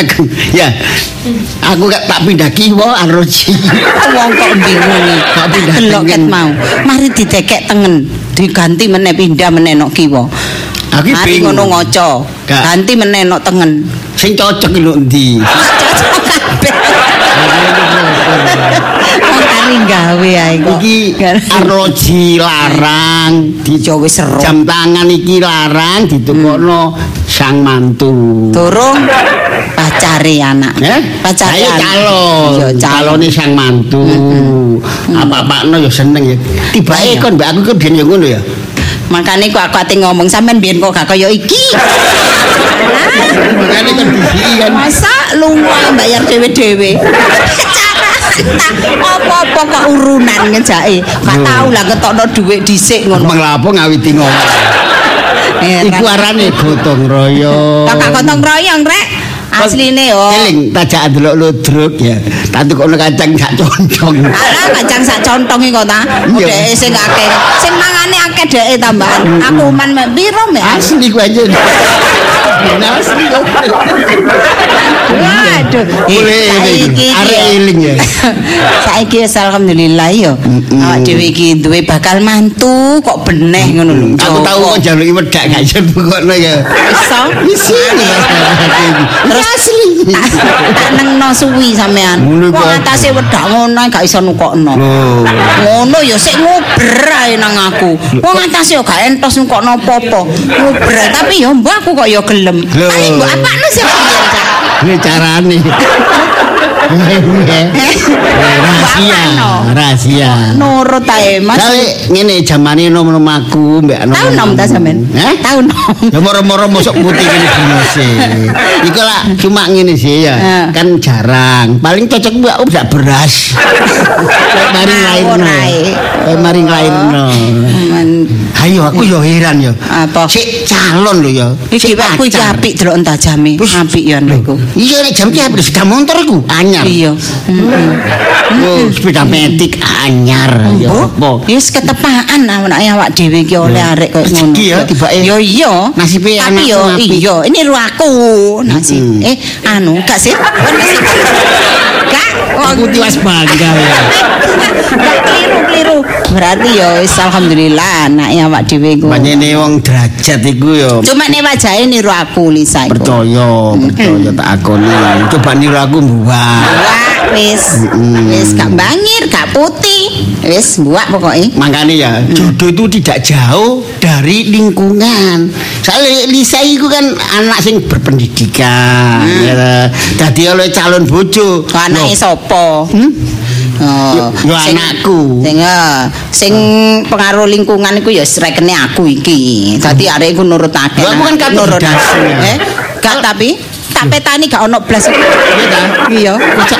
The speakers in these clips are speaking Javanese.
Aku ya. Aku gak tak pindah kiwa aroji. Wong kok bingung. Kok pindah Delok ket tengen. mau. Mari didekek tengen, diganti meneh pindah meneh nok kiwa. Aku Mari bingung. ngono ngoco. Ganti meneh nok tengen. Sing cocok lho ndi? Cocok kabeh. Wong kari gawe ae kok. Iki arloji larang di Yo wis seru. jam tangan iki larang ditukokno sang mantu. Durung pacare anak. Eh? Pacare. Ayo calon. Calon. Calone sang mantu. Apa-apakno ya seneng ya. Tibake Ayo. kon mbak aku kan biyen ya ngono ya. Makane kok aku ate ngomong sampean biyen kok gak kaya iki. Makane kan disiki kan. Masa lunga bayar dhewe-dhewe. Apa-apa kok urunan ngejake. Gak tau lah ketokno dhuwit dhisik ngono. Menglapo ngawiti ngomong. Iku arane gotong royong. Kok gotong royong rek. Asline yo. Eling tajak delok ludruk ya. Tak tukokno kacang sak concong. Ala kacang sak contongi kok ta. Dhek sing akeh. Sing mangane akeh dhek tambahan. Aku man mek piro mek? Asli ku aja. Waduh. Saiki iki arek ya. eling ya. Saiki wis alhamdulillah yo. Awak dhewe iki duwe bakal mantu kok beneh ngono lho. Aku tahu kok jaluki wedak gak iso pokokno ya. Iso. Isi Terus asli. Tak nengno suwi sampean. Wong kok. atase wedak ngono gak iso nukokno. Oh. Ngono ya sik nguber ae nang aku. Wong atase yo gak entos nukokno apa-apa. Nguber tapi yo mbok aku kok yo gelem. Lho. Mbok apakno sih piye, Cak? Ini carane. rahasia, rahasia. Nurut ae Mas. Kali ngene jamane nom-nom aku mbek nom. Tahu nom ta sampean? Hah? Tahu nom. Ya moro-moro mosok putih gini sih. Iku lah cuma ngene sih ya. Eh. Kan jarang. Paling cocok mbak oh bisa beras. Mari ae. Kayak mari nglairno. Men Ayo aku yo heran yo. Apa? Sik calon lho yo. Iki aku iki apik delok entar jame. Terus? Apik yo niku. Iya nek jam ki apik sepeda motor iku anyar. Iya. Oh, sepeda metik anyar ya apa? Wis ketepaan awak awak dhewe iki oleh arek koyo ngono. Rezeki ya, tibake. Yo iya. Nasibe Tapi anakku yo iya, ini ru aku. Nasib. Eh, anu, gak sih? Gak. Aku tiwas bangga ya. Gak keliru-keliru. Berarti yo alhamdulillah anake awak dhewe iku. Panjene wong derajat iku yo. Cuma nek wajahe niru aku Lisa iku. Percaya, percaya tak akoni. Coba niru aku mbuwak. Buak wis. Wis gak bangir, gak putih. Wis buak pokoknya. Makanya ya, jodoh itu tidak jauh dari lingkungan. Soalnya Lisa itu kan anak sing berpendidikan. Ya. Dadi oleh calon bojo. Anake sapa? Hmm? Oh, Yo- anakku. Sing eh, sing pengaruh lingkungan iku ya srekene aku iki. Dadi arek iku nurutake. Lho, aku kan Nurut- berdasnya. Eh, gak tapi tak petani gak ono blas. Iya ta?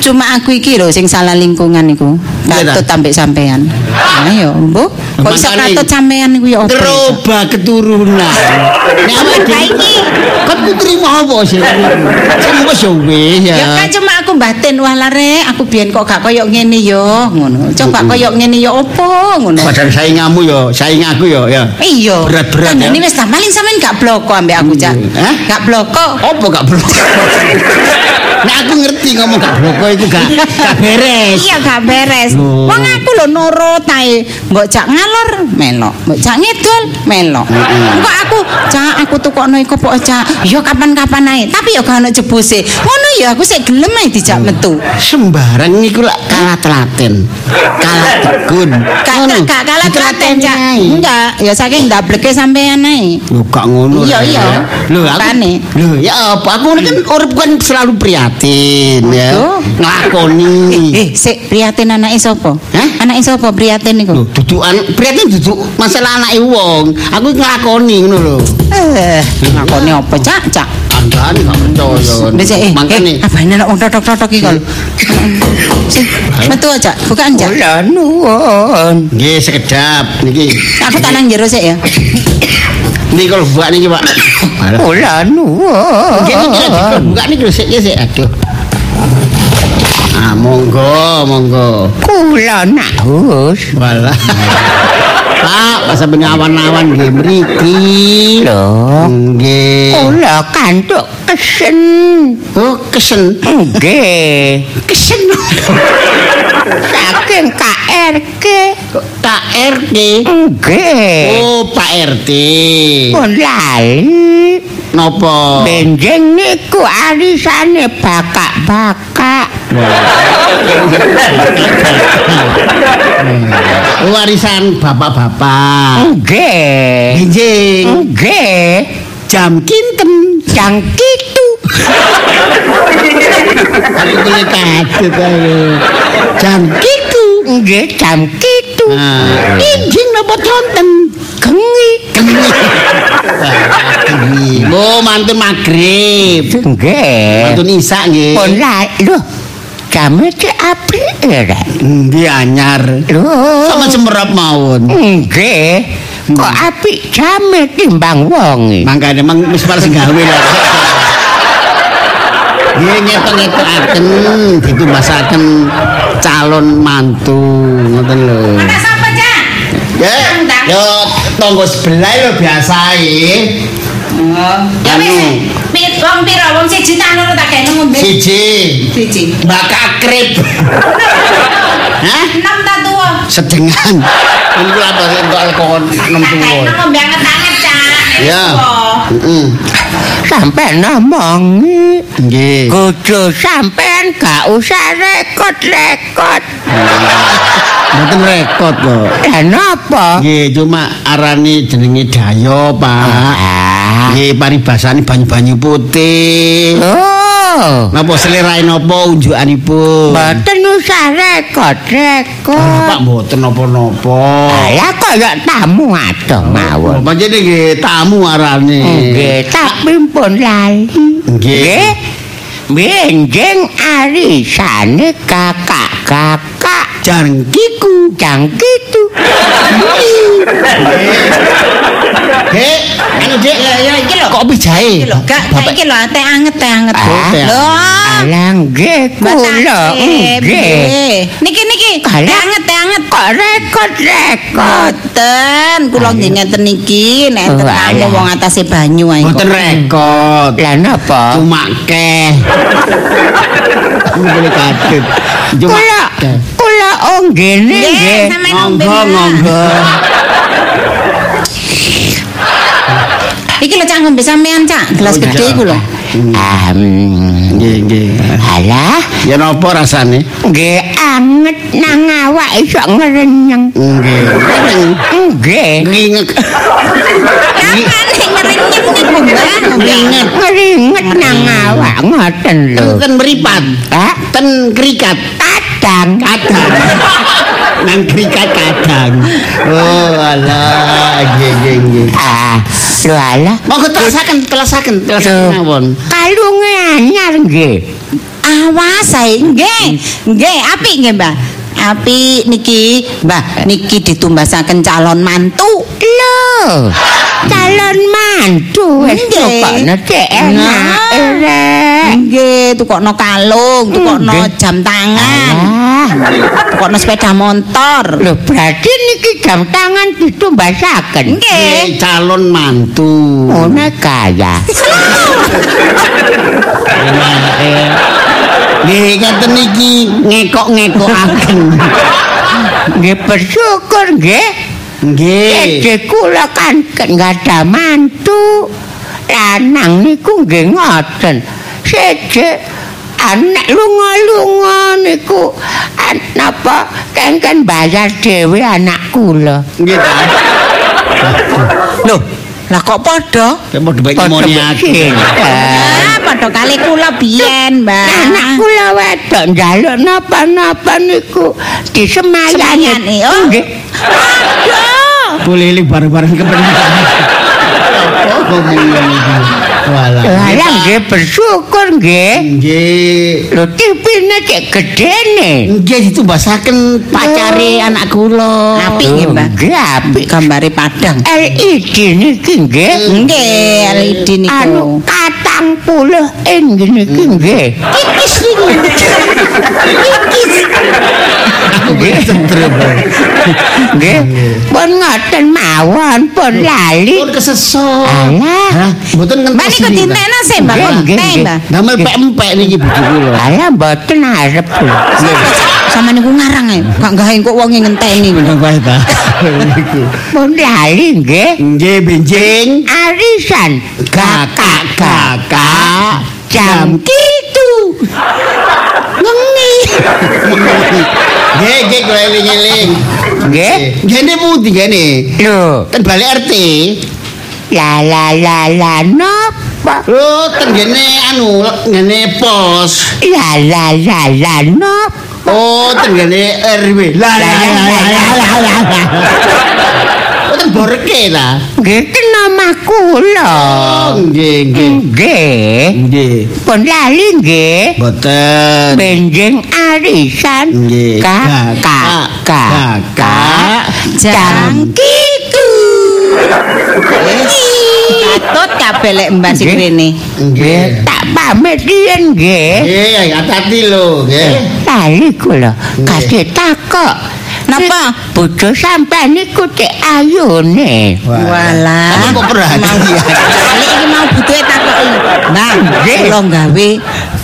Cuma aku iki lho sing salah lingkungan iku. Katut sampe sampean. Ayo, Mbok. Kok iso katut sampean iku ya opo? Terubah keturunan. Nek awake dhewe iki? kan putri mau apa sih? Sing wis ya. Ya kan cuma aku batin wah lare, aku biyen kok gak koyo ngene yo, ngono. Coba koyo ngene yo opo, ngono. Padahal saingamu yo, saing aku yo ya. Iya. Berat-berat ya. Ini wis tak paling sampean gak bloko ambek aku, Cak. Hah? Gak bloko. Apa gak blok? Nek aku ngerti ngomong gak blok itu gak gak beres. Iya gak beres. Wong aku lho nurut ae. Mbok cak ngalor melok, mbok cak ngidul melok. Engko aku cak aku tukokno iku pok cak. Ya kapan-kapan ae. Tapi ya gak ono jebuse. Ngono ya aku sik gelem ae dijak metu. Sembarang iku lak kalah telaten. Kalah tekun. Gak kalah telaten cak. Enggak, ya saking ndableke sampean ae. Lho gak ngono. Iya, iya. ya. Lho aku. Lho ya apa aku kan urip kan selalu prihatin ya. Nglakoni. Eh, sik prihatin anake sapa? Hah? Anake sapa prihatin niku? Lho duduk an prihatin duduk masalah anake wong. Aku nglakoni ngono lho. Eh, ngakoni apa cak cak? Andane gak percaya. Wis eh, Makane eh, apa ini nak wong totok-totok iki kok. Metu aja, bukan aja. Kula nuwun. Nggih sekedap niki. Aku tak nang jero sik ya. Niki kalau buka niki, Pak. Kula nuwun. Nggih niki lagi buka niki lho sik ya sik. Aduh. Ah, monggo, monggo. Kula nak hus. Walah. Pak, sampeyan awan-awan nggih mriki. Lho, Nggih. kula kantuk kesen. Oh, kesen. Nggih. Kesen. Saking KRK. RT. Nggih. Oh, Pak RT. Pun lali. Napa? Benjing niku arisane bakak-bakak. Warisan bapak-bapak. Nggih. Benjing. Nggih. Jam kinten. Jang kitu. Aku boleh kaget ayo. Jam kitu. Nggih, jam kitu. Nah, injing napa conten? Gengi. Gengi. Oh, mantun maghrib. Nggih. Mantun isak nggih. Pun lali. Lho, jame cek apik rek. Nggih anyar. Lho. Sama semerap mawon. Nggih. Kok apik jame timbang wonge. Mangkane mang wis males gawe lah. Nggih ngetok-ngetokaken ditumbasaken calon mantu ngoten lho. Ada sapa, Cak? Ya, yo tonggo sebelah lho biasae. Oh. Ya wis. Wong pira? Wong siji tak loro tak gawe ngombe. Siji. Siji. Mbak Kakrip. Hah? Enam ta tuwa. Sedengan. Ini kula apa entuk alkohol enam tuwa. ngombe anget-anget, Cak. Ya. Heeh. Sampai ngomongi. Nggih. Kudu sampean gak usah rekod-rekod. Mboten rekod kok. Dan apa? Nggih, cuma arane jenenge Dayo, Pak. Ah. Nggih, paribasane banyu-banyu putih. Oh. Napa selerae napa unjukanipun? Mboten usah rekod-rekod. Ah, Pak mboten napa-napa. Alah kaya tamu adoh mawon. Pancene nggih tamu arane. Nggih, tapi pun lali. Nggih. Benjing arisane kakak-kakak Jangkiku. jang gitu. Dek, anu Dek. Ya ya iki lho. Kopi jahe. Iki lho, gak iki lho teh anget teh anget. Ah. Lho. Alah nggih kula nggih. Niki niki teh anget teh anget. Kok rekod-rekod. Boten, kula nggih ngeten iki nek Oh, alah. wong atase banyu ae. Mboten kok. rekod. Lah napa? Cuma keh. Cuma Kula keh. Oh ngene Nggih, nggih. Ngonggo, ngonggo. Iki lho cak ngombe sampean cak, gelas Oh, gede iku lho. Ah, Nggih, nggih. Alah, Ya napa rasane? nggih anget nang awak iso ngerenyeng. Nggih. Nggih. Nginget. Kapan ngerinyeng niku, Mbak? Nginget. Nang awak ngoten lho. Ten meripat. Ah, Ten krikat. Kadang Kadang. Nang krikat kadang. Oh, alah. Nggih, nggih, nggih. ah, lho alah. Monggo telasaken, telasaken, telasaken Loh. mawon. Kalunge anyar nggih. Awas ae, nggih. Nggih, apik nggih, Mbak. Apik niki, Mbak, niki ditumbasaken calon mantu. Lho. Calon mantu wis tukokno cek enak. Nggih, tukokno kalung, tukokno Nggih. jam tangan, tukokno sepeda motor. lho berarti niki jam tangan ditumbasaken. Nggih. Calon mantu. Ngono kaya. Nggih, ngeten iki ngekok-ngekokaken. Nggih bersyukur nggih. Nggih. Dede kula kan enggak ada mantu. Lanang niku nggih ngoten. Seje anak lunga-lunga niku an- napa kengken bayar dhewe anak kula. Nggih ta. Lho, lah kok padha? Nek mau dibagi moniake. Ah, padha kali kula biyen, Mbak. Anak kula wedok njaluk napa-napa niku disemayani. Semayani, oh. Nggih. Boleh li bareng-bareng ke pernikahan. Apa ngomong iki? Walah. Lah nggih bersyukur nggih. Nggih. Lho tipine cek gedene. Nggih ditumbasaken pacare anak kula. Apik nggih, Mbak. Nggih apik. Gambare padang. LED niki nggih. Nggih, LED niku. Anu katang puluh in niki nggih. Tipis Nggih, Nggih. pun ngoten mawon, pun lali. Pun kesesok. Hah, mboten ngenteni. Mbak iki ditena se, Mbak. Nggih, Mbak. Damel pempek niki budi kula. Ayah mboten arep. Sama niku ngarang e, kok gawe kok wong ngenteni. Mboten wae, Mbak. Pun lali nggih. Nggih, benjing. Arisan. Kakak, kakak. Jamki. -kak. Ngengi. Nggih, nggih kowe ngeling. Nggih. Gene pundi gene? Lho, ten balik RT. La la la la napa? Lho, tengene anu, ngene pos. La la la la napa? Oh, ten RW. La la la la la. Boreke ta. Nggih kena makula. Oh, nggih, nggih. Nggih. Nggih. Pun lali nggih. Boten. Benjing arisan Nggih. kakak kakak Jangkiku. Wis katut kabeh lek Mbak sing Nggih. rene. Nggih. tak pamit yen nggih Nggih, hati-hati lho, nggih. lali kula kasih takok Napa? bojo sampean niku cek ayune Walah. Kok perhatian? Kali iki mau butuhe takoki. Bang, Nggih. kula gawe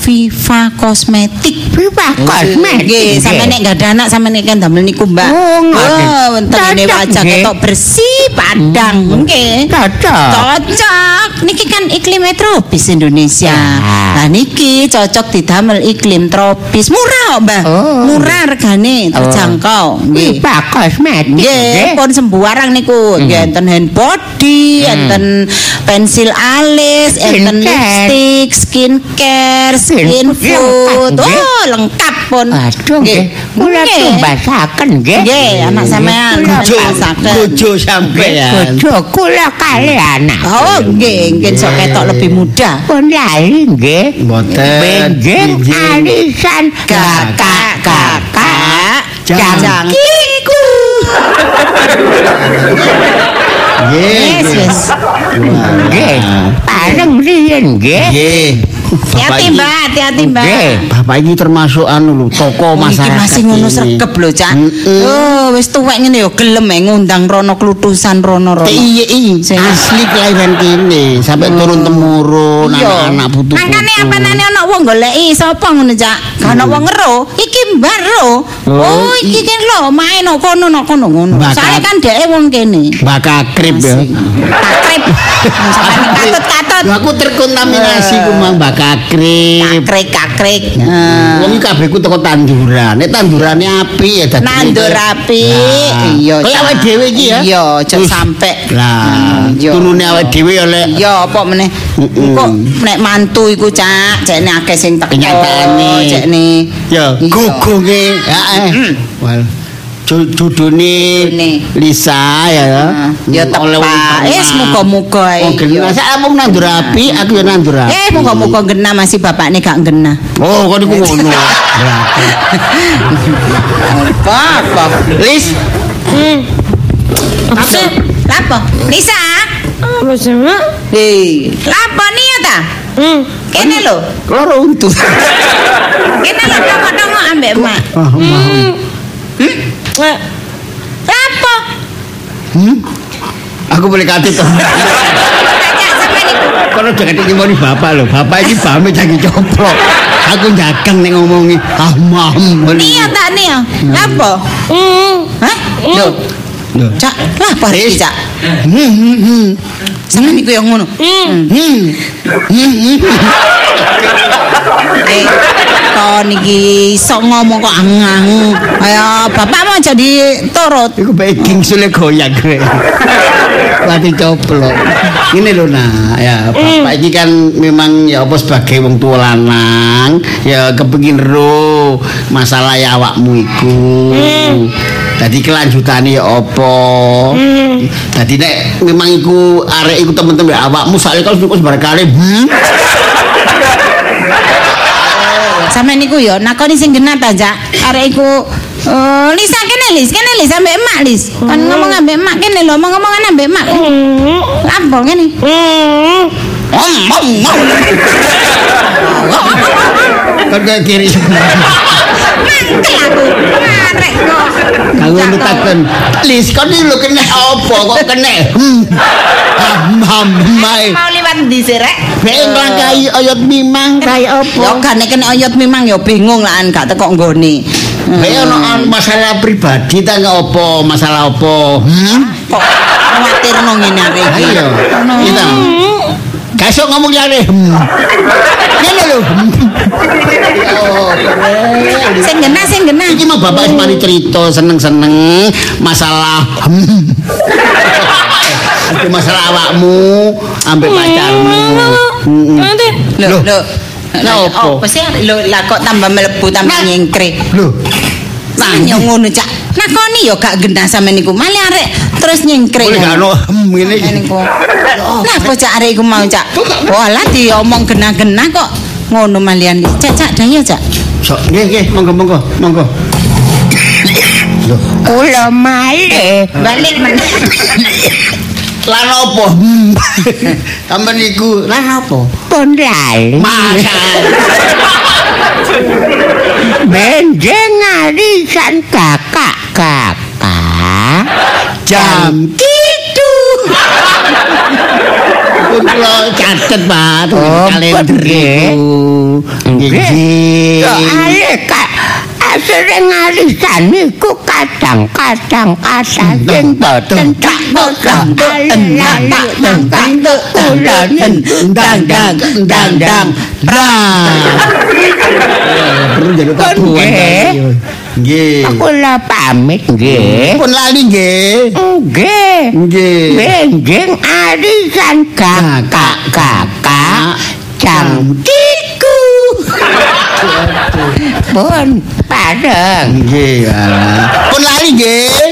Viva Kosmetik. Viva kosmetik Nggih, sampe nek gak ada anak sampe nek kan damel niku, Mbak. Oh. Oh, wonten wajah ketok bersih padang. Nggih. cocok Cocok. Niki kan iklim tropis Indonesia. Ah. Nah niki cocok didamel iklim tropis. Murah, Mbak. Oh. Murah regane, terjangkau. Nggih. Viva kosmetik Nggih, pun sembarang niku. Nggih, enten hand body, enten pensil alis, enten lipstick, skincare, skin Skin food. lengkap, nggih. Oh, lengkap pun. aduh nggih kula Nggih. tumbasaken nggih Nggih, anak sampean Kula Bojo, sampean. bojo kula kali anak Oh, nggih, nggih sok ketok lebih mudah. pun lali nggih Mboten. Benjing. arisan Kakak-kakak Jang- jangkiku. Nggih. Nggih. wis. nggih pareng riyen nggih Nggih. Bapak Hati-hati, iki- Mbak, hati-hati, Mbak. Nggih. Bapak ini termasuk anu lho, Oh, tokoh iki masyarakat. masih ngono sregep lho, Cak. Oh, wis tuwek ngene ya gelem ngundang rono klutusan rono rono. Iya, iya. Asli kelahiran kene, sampai turun temurun anak-anak putu. Makane apanane ana wong goleki sapa ngono, Cak? Ana wong ngero. Iki Mbak ro. Oh, iki kan lho main no kono no kono ngono. Mbak Soale Kat- kan dheke wong kene. Bakal krip ya. Takrip. Sampeyan katut-katut. Lho, aku terkontaminasi ku mang bakal krip. Kakrik kakrik. Eh. Wong iki kabeh ku teko tanduran. Nek tandurane apik ya dadi. Nandur api. Nah. Iya. Kaya awake dhewe iki ya. Iya, aja sampe. Lah, Iya. tunune awake dhewe ya lek Iya, apa meneh? Kok nek mantu iku, Cak, jekne akeh sing teko. Kenyataane. Jekne. ya gogonge. Heeh. Wal ju- judune. Lisa ya. Ya wong tepak. pertama. Eh, semoga-moga Oh, ya. genah. Sak aku nandur api, aku ya nandur api. Eh, muga-muga genah masih bapakne gak genah. Oh, kok niku ngono. Apa? Apa? Lis, Apa? Lapo? Nisa? Apa sama? Hei, lapo nih ya ta? Hmm. Kene lho. loro untu. Kene lho tongok-tongok ambek mak. Ah, mau. Lapo? Hmm? Aku boleh kate to. Niku. Kalau jangan nyemoni bapak lho, bapak iki bame jangan coplok. Aku jagang nek ngomongi ah mam. Nih ya tak nih ya. Lapo? hmm. Hah? Lho, Lho. Cak, lapo iki, Lis. Cak? Hmm, hmm, hmm. Sama niku yang ngono. Hmm. Hmm. Hmm, hmm. Eh, kon iki iso ngomong kok angang. Ayo, bapak mau jadi turut. Iku bae gingsule goyang kowe. Mati coplok. Ini lho nah, ya bapak iki kan memang ya apa sebagai wong tua lanang ya kepengin ro masalah ya awakmu iku. Dadi kelanjutane ya apa? Dadi nek memang iku arek iku temen-temen ya awakmu soalnya kalau suku sebarkali hmm? Sama niku yo nakoni sing genah ta, Jak. Arek iku Oh, Lisa kene Lis, kene Lis ambek emak Lis. Kan ngomong ambek emak kene lho, ngomong ngomongan ambek emak. Hmm. Lapo kene? Hmm. Om, om, om. Kon kaya kiri. Mangkel aku. Arek kok. Aku ngetakon. Lis kon iki lho kena apa kok kena? Hmm. Ham ham mae. Mau liwat ndi sih, Rek? Ben langkai oyot mimang kaya Ya apa? gane kene oyot memang ya bingung lah gak teko nggone. Hmm. Ben ono an masalah pribadi ta apa? Masalah apa? Hmm? Kok kuwatir nang ngene arek iki. Ayo. Kita. Kasok ngomong lare. Hmm. Ngene lho. Hmm. Sing genah sing genah. Iki mah bapak wis mari cerita seneng-seneng masalah hmm. Itu masalah awakmu ambek pacarmu. Hmm. Nanti. Lho, Loh. lho. Lah, apa? Apa sih lho lah kok tambah melebu tambah Nah. nyengkre. Loh. Nah, yo ngono cak. Nakoni yo gak genah sampe niku. Mali arek terus nyengkre. Boleh gak ono hmm, ngene iki. niku. Napa cak arek iku mau cak? Walah diomong genah-genah kok ngono malian. Cak cak dayo cak. Sok nggih nggih monggo monggo monggo. Kula malih Balik meneh. Lan opo? Sampeyan niku lan opo? pun lali. Masa Benjeng arisan kakak-kakak. jam kitu. Kula catet Pak kalender nggih. iku. Nggih. Nggih. Soale sering arisan niku kadang-kadang kata sing boten tak bosan alali mangkang kula Dang dang dang dang. Perlu jadi tabuhan. Nggih. Kula pamit nggih Pun lali nggih. nggih Nggih. benjeng arisan kakak-kakak jam kiku. Pun padeng Nggih. Pun lali nggih.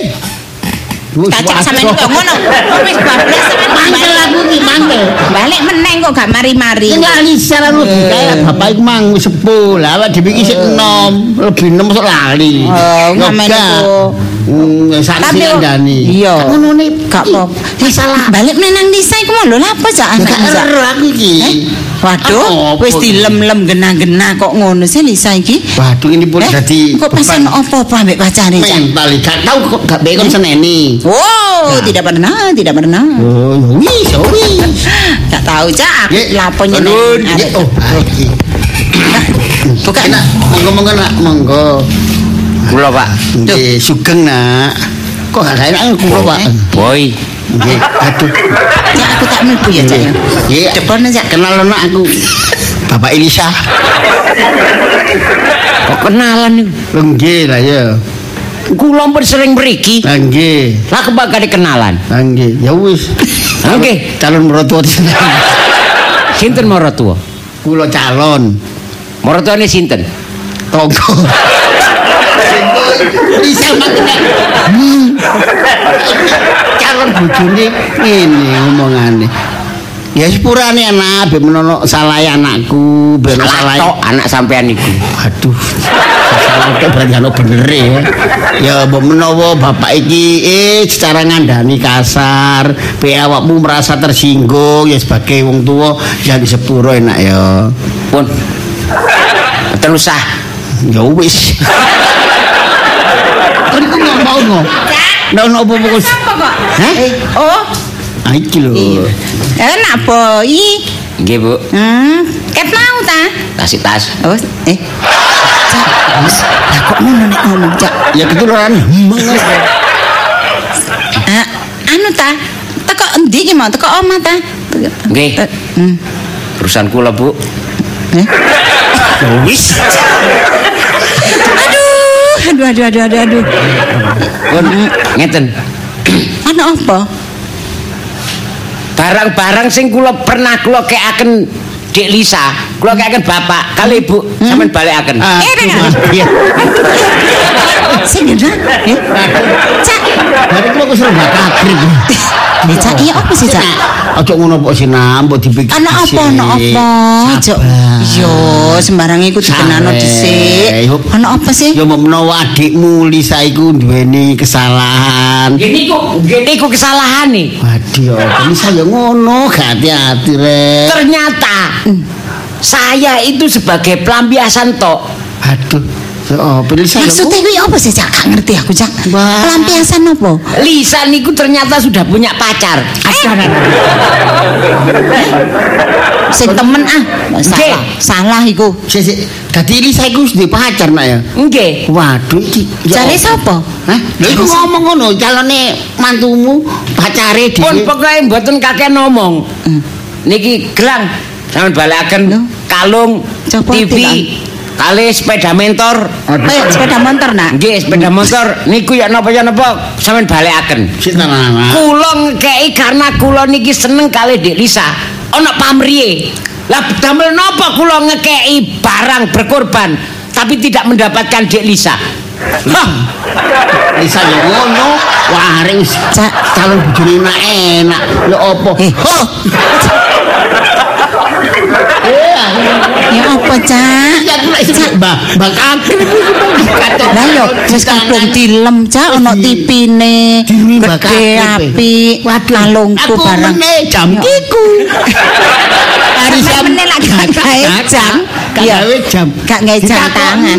Kacak sampe waduh. niku ngono. Wis bablas sampe Mangkel aku ki mangkel. Balik meneng kok gak mari-mari. Sing lali secara lu kayak bapak iku mang wis sepuh. Lah awak dhewe iki sik enom, lebih enom sok lali. Oh, ngamen iku. Hmm, sak Tapi kok- ndani. Iya. Ngono ne Gak apa. Masalah balik meneng desa iku lho lha apa Gak anak ero aku iki. Eh? Waduh, wis dilem-lem genah-genah kok ngono sih Lisa iki. Waduh ini pun Eh, jadi kok pesan apa-apa ambek pacare mental gak tau kok gak bekon seneni. Wow, tidak pernah, tidak pernah. Oh, wis, oh, wis. Gak tahu cak, aku neng. Nggih, Oh, iki. Buka. Nak, monggo monggo nak, monggo. kula pak Nggih, sugeng nak. Kok gak enak kula, Pak? boy Nggih, aduh. Cak aku tak mlebu ya cak. Nggih, Depan cak. kenal nak aku. Bapak Elisa. kok kenalan niku Oh, Nggih lah ya. Kula pun sering mriki Ah, Nggih. lah kebakar kenalan Ah, Nggih, ya wis. Nggih. Calon mertua sinten maratua Kula calon. maratuane sinten Tonggo. Bisa makin hmm. calon bojone ngene ngomongane. Ya sepurane anak ben menono salah anakku, ben salah anak sampean niku Aduh. Salah berarti ono bener ya. Ya mbok menawa bapak iki eh secara ngandani kasar, be awakmu merasa tersinggung ya sebagai wong tua ya di sepuro enak ya. pun terus usah Ya wis. Kan ku ngomong ngomong. Ndak ono apa-apa kok. Kok? Hah? Eh, oh, iki lho. enak boy. nggih Bu Hmm, ket mau ta? kasih tas Oh, eh. Wis. Lah kok ngono nek ngomong, Cak? Ya ketularan hemeng. Ah, anu ta? Teko endi ki mau? Teko omah ta? Nggih. Te- Hmm. urusan kula Bu Eh? Wis. Aduh, aduh, aduh, aduh, aduh, pun ngeten Anu apa? Barang-barang sing kula pernah kula kekaken Dik Lisa, kula kekaken bapak kali ibu sampean balekaken. Ah, Eh. Sing. Eh? Cak, Dari kula kesel gak kagrib. eh, Cak, iya apa sih, Cak? Ojo ngono kok sinam, mbok dipikir. Ana apa, ana apa? Cok. Yo, sembarang iku dikenano dhisik. Ana apa sih? Ya mbok menawa adikmu Lisa iku duweni kesalahan. Nggih niku, nggih niku kesalahane. Waduh, ya Lisa ya ngono, hati-hati rek. Ternyata Saya itu sebagai pelampiasan tok. Aduh. Oh, saya. Maksudnya kuwi apa sih Cak? Gak ngerti aku Cak. Pelampiasan apa? Lisa niku ternyata sudah punya pacar. Sing temen ah. Salah. Salah iku. Dadi Lisa iku wis duwe pacar nak ya. Nggih. Waduh iki. ya Jare apa? sapa? Hah? Lha iku ngomong ngono calone mantumu pacare Pun dhewe. pokoke mboten kakek ngomong. Niki gelang sampean balekaken Lho. Kalung Coba TV dilang. kali sepeda mentor. Eh, sepeda motor nak. Nggih, sepeda motor niku ya napa ya napa sampean balekaken. Sik tenan. Kula ngekeki karena kula niki seneng kali Dik Lisa. Ana pamriye. Lah damel napa kula ngekeki barang berkorban tapi tidak mendapatkan Dik Lisa? Hah, Lisa yo ngono. Wah, arek wis Cak. calon bojone enak enak. Lho opo? Eh. Ya apa Cak? Ya aku lek sebut Mbah, Mbah kata. Lah yo wis kadung dilem Cak ono tipine. Gede apik. Kalungku Aku barang. meneh jam kiku. Hari Sam- meneh lagi gak jam. Iya. gawe jam. Gak gawe jam tangan.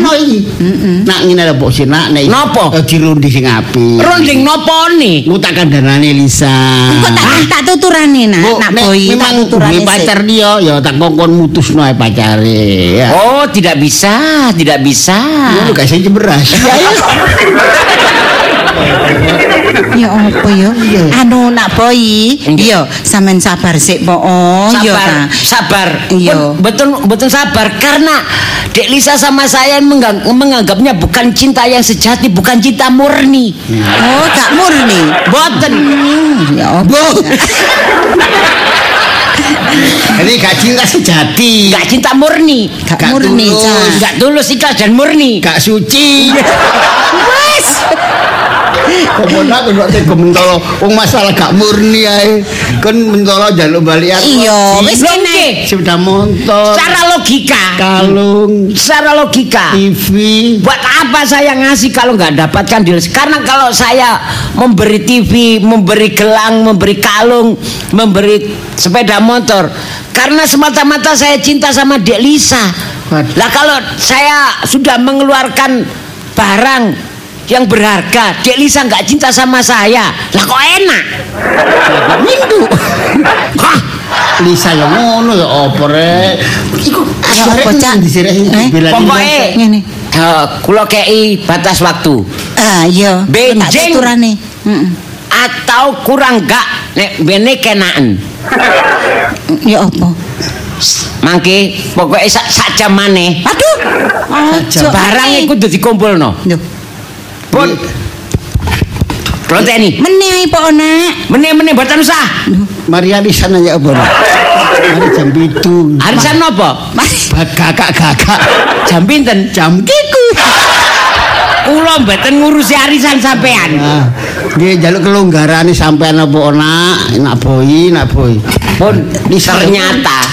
Nak ngene lho Pok Sinak nek Napa? eh, dirundi sing apik. ronding napa ni? Ku tak kandhanane Lisa. Kok tak tak tuturane nak, nak tak memang tuturane. pacar dia ya tak kongkon mutusno ae pacare ya. Oh, tidak bisa, tidak bisa. Ngono gak sing beras. Ya apa ya? Anu nak boy. Iya, sampean sabar sik po. Oh, iya sabar, ta. sabar. Iya. Betul, betul sabar karena Dek Lisa sama saya mengang- menganggapnya bukan cinta yang sejati, bukan cinta murni. Oh, gak murni. Boten. Ya apa? Ini gak cinta sejati. Gak cinta murni. Gak Gak murni, tulus. Gak tulus ikhlas dan murni. Gak suci. Wes. Komono aku kok tega mentolo wong masalah gak murni ae. Kon mentolo njaluk balik aku. Iya, wis kene. Sepeda motor, Secara logika. kalung, Secara logika. TV. Buat apa saya ngasih kalau nggak dapatkan deal? Karena kalau saya memberi TV, memberi gelang, memberi kalung, memberi sepeda motor, karena semata-mata saya cinta sama Dek Lisa. Lah kalau saya sudah mengeluarkan barang yang berharga, Dek Lisa nggak cinta sama saya, lah kok enak? Mindu. Hah? Lisa yang ngono ya apa rek? Iku apa, Cak? disireh Eh, Pokoknya Ngene. eh, kula kei batas waktu. Ah, iya. Benjing. Heeh. atau kurang gak nek bene kenaan Ya apa? mangke pokoknya sak sak jam maneh Aduh. Barang iku kudu dikumpulno Lho, pun Ronteni meneh ae po nak. meneh-meneh mboten usah Mari arisan aja apa? Rek? Mari jam pitu. arisan napa Mas. Gagak-gagak jam pinten jam kiku. kula mboten ngurusi arisan sampean Nah, nggih jaluk kelonggarane sampean apa nak, nak boy, nak boy. pun Lisa. ternyata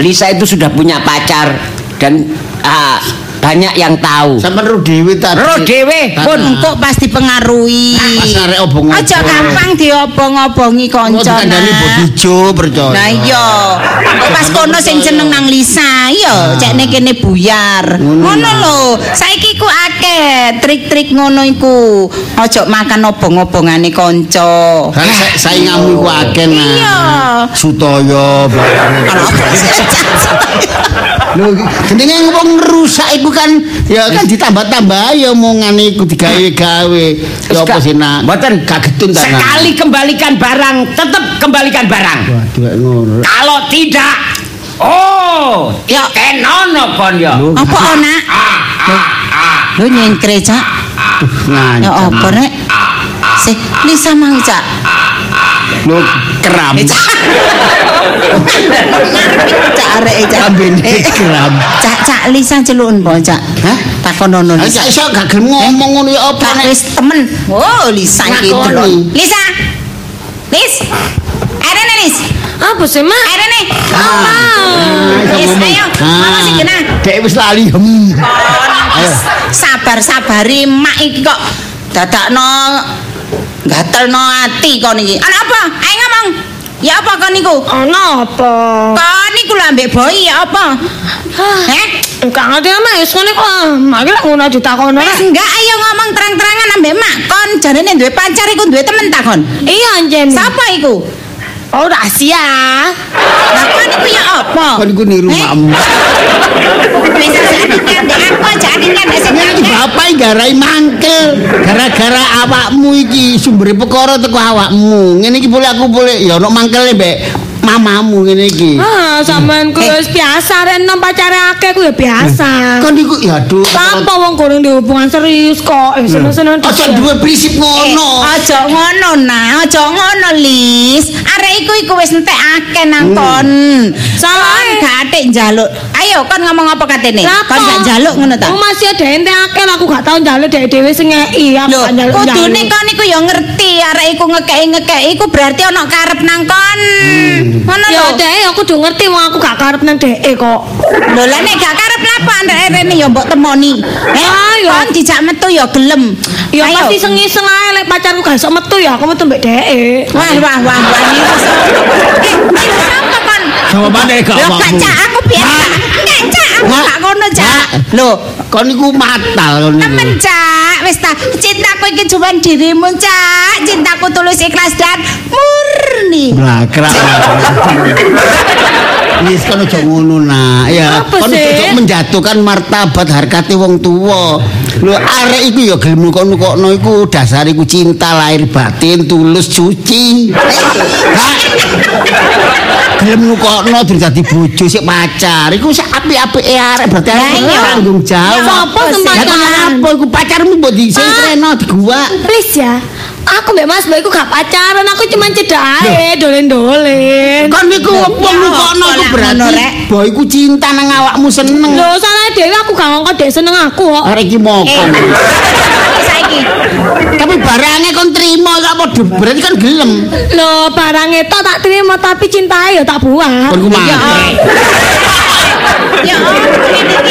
Lisa itu sudah punya pacar dan ah, banyak yang tahu sampean ro dhewe ta. Ro dhewe, pun. Engkok pasti pengaruhi. Pas arek obong. Aja gampang diobong-obongi kanca. Kandhane Nak. bodijo percaya. Nah iya. Kok Pas kono sing jeneng nang Lisa, iya, cek nek kene buyar. Ngono lho. Saiki ku akeh trik-trik ngono iku. Aja makan obong-obongane kanca. Kan sa- sainganmu iku akeh nah. Iya. Sutaya. Lho, jenenge wong rusak iku kan ya kan ditambah-tambah ya omongane iku digawe-gawe. Ya apa sih nak? Mboten. gak getun ta. Nak? sekali kembalikan barang tetap kembalikan barang Waduh ngono. Kalau tidak, oh, ya kenono kon ya. Lho, Apa ana? Lho nyengkre, Cak. Ya apa rek? Sih, Lisa mang, Cak. Lho keram. Eh, Cak. Cak arek e, Cak. Kambene keram. Cak, Cak Lisa celukun po, Cak. Hah? Takonono Lah Lisa. sak iso gak gelem ngomong ngono ya apa nek wis temen. Oh, Lisa iki delok. Lisa. Lis. Arene Lis. Apa sih, Mak? Arene. Ah, Lis, ngomong. ayo. Ah, Ngomong sing genah. Dek wis lali. Hmm. Ayo. Sabar-sabari mak iki kok dadakno gatelno ati kon iki. Ana apa? Ayo ngomong. Ya apa kon niku? Ana apa? Kon niku lho ambek boy ya apa? Heh? Enggak ngerti mak wis ngene kok. Mak iki lek ngono ditakono Wis rek. enggak ayo ngomong terang-terangan ambek mak kon jarene duwe pacar iku duwe temen ta kon? Iya anjen. Sapa iku? Oh rahasia. Lah kon iku ya apa? Kon iku niru Eh? makmu. Wis kan ndek aku aja kan sing Iki bapak garai mangkel. Gara-gara awakmu iki sumber perkara teko awakmu. Ngene iki boleh aku boleh ya ono mangkele mbek mamamu ngene iki. Ah, sampean ku Eh. wis biasa rek nom pacare akeh ku ya biasa. Kon iku ya aduh. Apa wong kurang di hubungan serius kok. Eh, seneng-seneng Aja dhisik. duwe prinsip ngono. Aja ngono nah, aja ngono Lis. Arek iku iku wis entekake nang kon. Salah, Kon eh. gak atik njaluk. Ayo kon ngomong apa katene? Kon gak njaluk ngono ta? Aku masih ada ente akeh aku gak tau njaluk dhek dhewe sing ngeki. Aku Lho, gak njaluk. kudune kon iku ya ngerti arek iku ngekeki-ngekeki iku berarti ana karep nang kon. Ngono Ya lho. dhek aku udah ngerti wong aku gak karep nang dhek kok. Lho lah nek gak karep lapo arek rene ya mbok temoni. Eh, Ayo. kon dijak metu ya gelem. Ya pasti iseng-iseng ae lek pacarku gak iso metu ya aku metu mbek dhek. Wah wah wah wah. Eh, kon? Jawabane gak awakmu. gak cak aku biar Cak aku Hah? gak ngono cak. Lho, kon iku matal kon iku. Temen cak, wis ta. Cintaku iki cuma dirimu cak. Cintaku tulus ikhlas dan murni. Lah, kerak. Wis kon aja ngono nak. Ya, kon menjatuhkan martabat harkate wong tuwa. Lho, arek iku ya gelem nukokno iku dasar iku cinta lahir batin tulus suci. Gelem nukokno dadi bojo sik pacar. Iku sak apik-apike arek berarti arek tanggung jawab. Sopo sing pacaran? apa iku pacarmu mbok disengkreno digua. Please ya. Aku mbek Mas Boy ku gak pacaran, aku cuma cedak ae dolen-dolen. Kon niku wong nukokno apa iku berarti ngono, Rek? boy iku cinta nang awakmu seneng. Lho, salah dhewe aku gak ngongkon dhek seneng aku kok. Arek iki Eh, mokon. saiki. Tapi barangnya kon trimo gak padha berarti kan gelem. Lho, barang itu tak terima tapi cintai ya tak buat. Kon ku mah. Ya.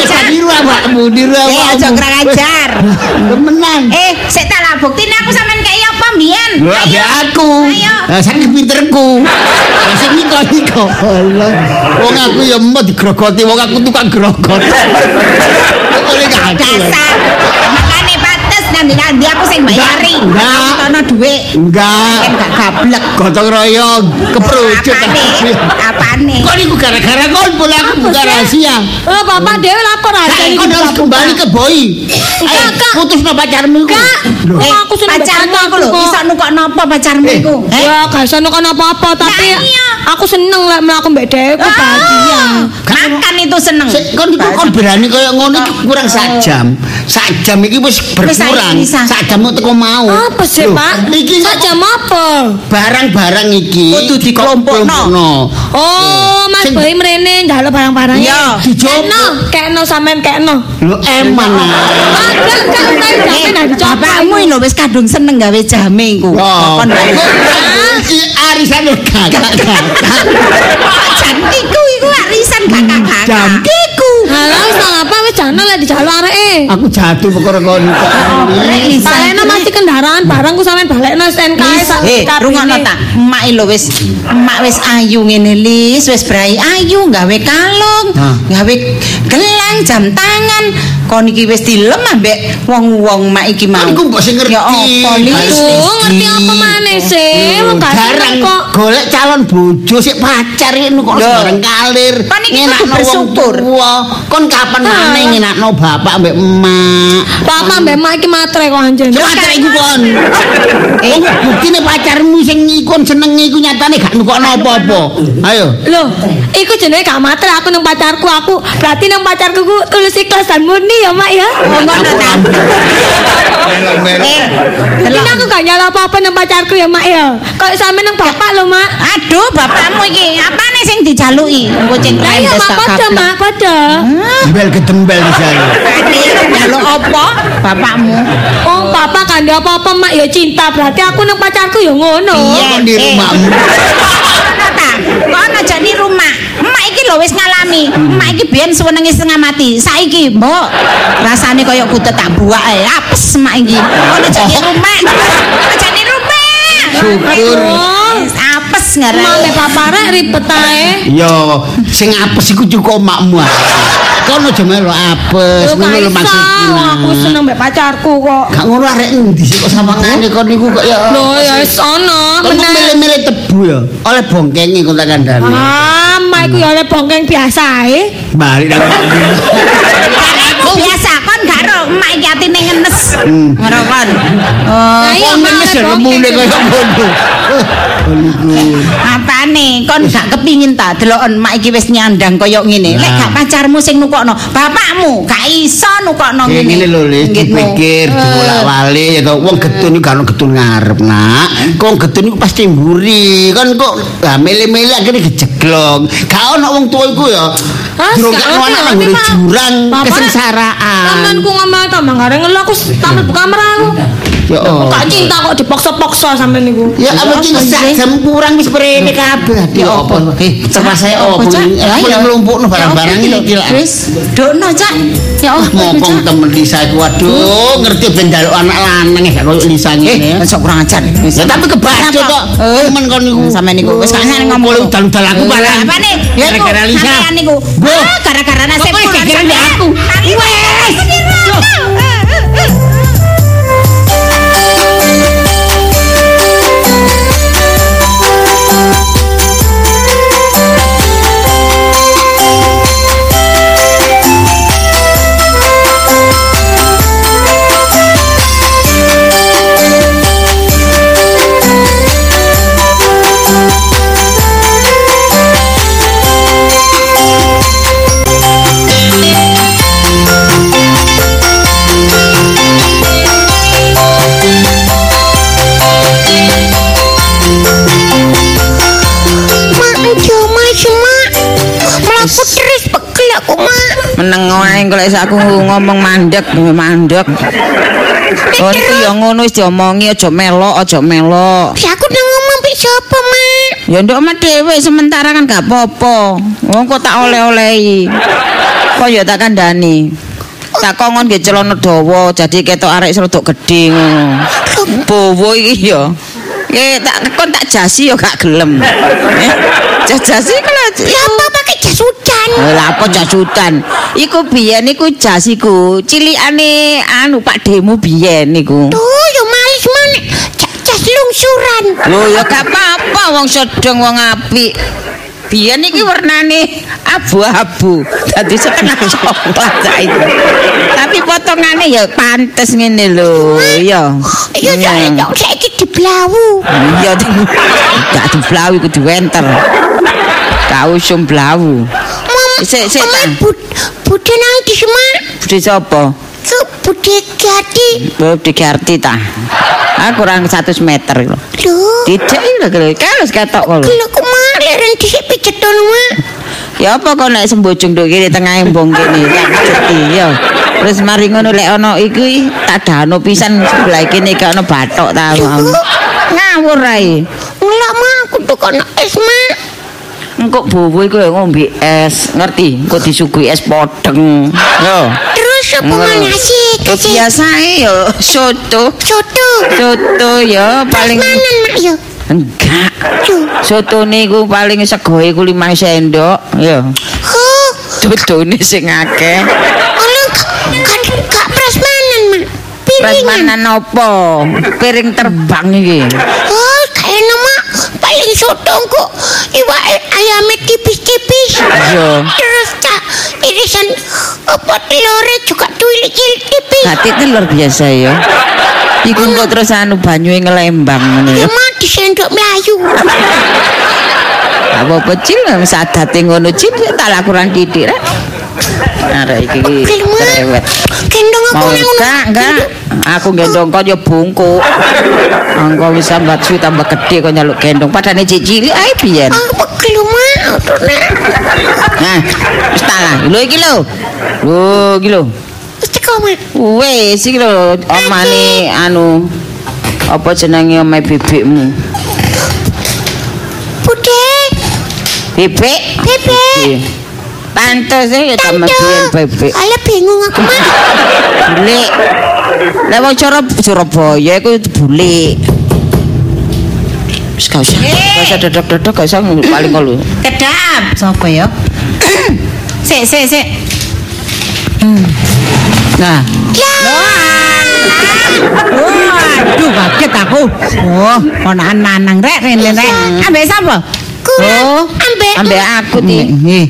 Cak. niru awakmu, niru Eh, awakmu. aja kurang ajar. Temenan. Eh, sik tak lah buktine aku sampean kayak apa mbiyen? Ambek aku. Ayo. Lah saiki pinterku. Lah sing niko niko. Allah. Wong aku ya mau digrogoti, wong aku tukang grogot. Oleh gak ada. Dasar. Nanti nanti aku sing bayari. Enggak. Aku ono dhuwit. Enggak. Kan gak gablek. Gotong royong, keperucut. Apane? Kok niku gara-gara kon boleh aku buka rahasia. Oh, bapak dhewe lapor aja iki kon harus kembali ke boy. Enggak, Ayo, Kak. putus no pacarmu iku. Kak. Eh, aku seneng pacarmu iku lho, kok. iso nukokno apa pacarmu Eh, iku? Eh? Ya, gak iso nukon apa-apa, tapi Lah, iya. aku seneng lek mlaku mbek dhek aku bahagia. Ah, Makan itu seneng. Kon iku kon berani kaya ngono iki kurang sak jam. Sak jam iki wis berkurang. Bisa. Sak jam teko mau. Apa sih, Pak? Iki Saja apa? barang-barang iki Kudu dikelompokno. Oh, Mas Boy mrene njaluk barang-barangnya. Iya, dijopo. Kekno, sampean kekno. Lho eman. ah. Enggak, enggak, Eh, sampean nek dicoba. bapakmu lho wis kadung seneng gawe jame iku. Kon bae. iki arisan kakak. Jan iku iku arisan kakak-kakak. Halah, wis tak apa wis jane lek dijaluk areke. Aku jatuh perkara kon. Balekno mati kendaraan barangku sampean balekno SNK sak Eh, rungokno ta. Emak lho wis emak wis ayu ngene Lis, wis brai ayu gawe kalung, gawe gelang, jam tangan. Kon iki wis dilem ambek wong-wong mak iki mau. Kan iku mbok sing ngerti. Ya apa? Harus Tuh, ngerti apa maneh sih? Wong seneng kok. golek calon bojo sik pacar ini kok sembarang kalir. Kan iki bersyukur. Kon kapan maneh ngenakno bapak mbek emak. Papa mbek mak iki matre kok anjen. Pacar iku kon. Eh, buktine pacarmu sing ikon seneng iku nyatane gak nukokno apa-apa. Ayo. Loh, iku jenenge gak matre aku nang pacarku aku. Berarti nang pacarku ku tulus ikhlas dan murni ya, Mak ya. Oh, ngono ta. Eh, Ini aku gak nyala apa-apa nang pacarku ya, Mak ya. Kok sampe nang bapak lho, Mak. Aduh, bapakmu iki apane sing dijaluki? Kucing Lah iya, rendes Mak, tak padha. Mak, padha. Dembel gedembel di. Ade njaluk apa? Bapakmu. Oh, bapak kan dia apa-apa, Mak ya cinta. Berarti aku nang pacarku ya ngono. Kok di Eh. rumahmu. Kok ana aja di rumah. Emak iki lho wis ngalami. Emak iki biyen suwenenge setengah mati. Saiki, Mbok, rasane kaya kudu tak buak ae. Apes emak iki. Kok aja di rumah. Aja di rumah. Syukur. Apes ngarep. Mame paparek ribet ae. Yo, sing apes iku cukup makmu. Kono aja melu apes, Lho, ngono lho maksudku. Aku seneng mbek pacarku kok. Gak ngono arek endi sih kok sawangane kon niku kok ya. Lho ya wis ono Kon milih-milih tebu ya. Oleh bongkenge kok tak kandhani. Ah, mak iku ya oleh bongkeng biasa ae. Balik nang. Biasa kon gak ro emak iki atine ngenes. Ngono kon. Oh, Lah iya Kok mak ngenes ya bongkeng. lemune kaya ngono. Apane? Kon gak kepingin ta deloken emak iki wis nyandang kaya ngene. Lek gak pacarmu sing nukokno, bapakmu gak iso nukokno ngene. ngene lho Le, Nggitmu. dipikir dibolak-balik ya toh. Wong getun iku kan getun ngarep, Nak. Kok getun iku pasti mburi. Kan kok lah mele-mele akhirnya kejeglong. Gak ono wong tuwa iku ya. Gak gak ngerti, anak nang jurang kesengsaraan. Sampeyanku ngomel ta mangare ngelu aku tampil buka kamera aku. Ya oh. Gak cinta kok dipaksa-paksa sampeyan niku. Ya apa iki sak jam kurang wis prene kabeh. Ya apa? Eh, terus saya Apa, opo? Cak? Aku Ya, nglumpukno barang-barang iki lho. Wis, dokno, Cak. Ya Allah, Mopong Cak. temen Lisa iku waduh ngerti ben njaluk anak lanang ya koyo Lisa ngene. Eh, sok kurang ajar. Ya tapi kebacut Kenapa? kok. Eh, Temen kon niku. Sampe niku wis gak ngene ngomong. Boleh udan-udan aku barang. Apa nih? Ya Gara-gara Lisa. sampean niku. Ah, gara-gara nasib sampean. aku. Wes. Melaku terus pegel aku, mak. Meneng wae kok lek aku ngomong mandek, mandek. Oh ya ngono wis diomongi aja melok, aja melok. Ya aku udah ngomong mbek siapa, mak? Ya nduk omah dhewe sementara kan gak apa-apa. Wong kok tak oleh-olehi. Kok ya tak kandhani. Tak kongon nggih celana dawa, jadi ketok arek serodok gedhe ngono. Bowo iki ya. Eh tak kon tak jasi ya gak gelem. Eh, jas jasi kala. Ya apa Eh, Lah apa jas hutan? Iku biyen iku jas iku cilikane anu Pak Demo biyen niku. Tuh, yo males mana? Jas, lungsuran. Lho ya gak apa-apa wong sedeng wong apik. Biyen iki warnane abu-abu. Dadi setengah coklat saiki. Tapi potongane ya pantes ngene lho, ya. Iya, ya, ya, saiki diblawu. Iya, gak diblawu iku diwenter. Kau sum blawu. Sik, sik, Mama, tak. bud, bude nang di semak. Budi sapa? Ke bude gati. Budi Garti ta. Ah kurang 100 meter lho. Loh, Tidak lho kalau ketok kok lho. gila ku mak, leren disik pijeton, mak. Ya apa kok nek sembojong nduk kene tengah embong kene ya. Terus mari ngono lek ana iki tak dano pisan sebelah kene gak ana bathok ta. Ngawur ae. Ngelak, mak, aku tuh es, mak. Engko bowo iku ngombe es, ngerti? Engko disuguhi es podeng. Yo. Terus apa mana sih? Kasih Biasae yo soto. soto. Soto ya paling Prasmanan, mak, yo. enggak. Soto niku paling segoe ku 5 sendok, ya. Oh, Dodone sing akeh. Gak prasmanan, mak. Piringan. Prasmanan apa? Piring terbang iki. Oh, soto kok iwak ayamnya tipis-tipis. Iya. Terus tak irisan apa telurnya juga tuilik-cilik tipis. Hati telur biasa ya. Iku kok terus anu banyuhe ngelembang ngono Ya ya. mak di sendok melayu. Apa pecil sadate ngono cil tak lakuran titik rek. Arek iki cerewet. Gendong aku Mau ngono. enggak, enggak. Aku gendong kok ya bungkuk. Engko wis sambat suwi tambah gede kok nyaluk gendong. Padane cek cilik ae biyen. Ah. Nah, wis tak lah. Lho iki lho. Lho iki lho. Wes iki lho omane anu apa jenenge omahe bebekmu? Bude. Bebek? Bebek. Pantes ya tambah biyen bebek. Alah bingung aku mak. Bulik. Lah wong cara Surabaya iku bulik. Wis gak usah. Gak usah dodok-dodok gak usah paling kalau. Kedap. Sopo ya? Sik, sik, sik. Hmm. Nah. Waduh, kaget aku. Oh, ponakan lanang rek rene rek. Ambek sapa? Oh, Ambek ambek aku ti. Nggih.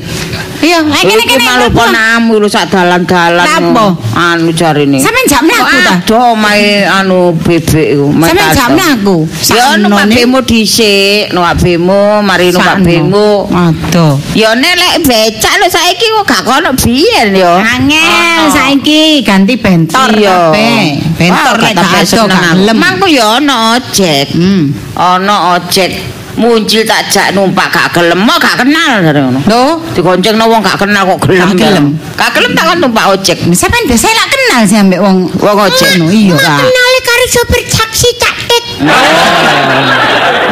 Iya, lek kene kene. malu ponamu lu sak dalan-dalan. Napa? Anu jarine. Sampeyan jamne aku ta? Aduh, mae anu bebek iku. mae Sampeyan tasok. jamne aku. Ya numpak bemo dhisik, numpak bemo, mari numpak bemo. Aduh. Ya nek lek becak lho saiki kok gak kono biyen yo. Angel saiki ganti bentor Iya. kabeh. Bentor lek gak seneng gak gelem. Mangko ya ono ojek. Hmm. Ono ojek muncul tak jak numpak gak gelem, mau gak kenal dari ngono. Loh, Digoncengno wong gak kenal kok gelem. Gak gelem. Gak gelem tak kan numpak ojek. sampean biasa lak kenal sih ambek wong Wong ojek. Iya kak. Kenali karo sopir taksi.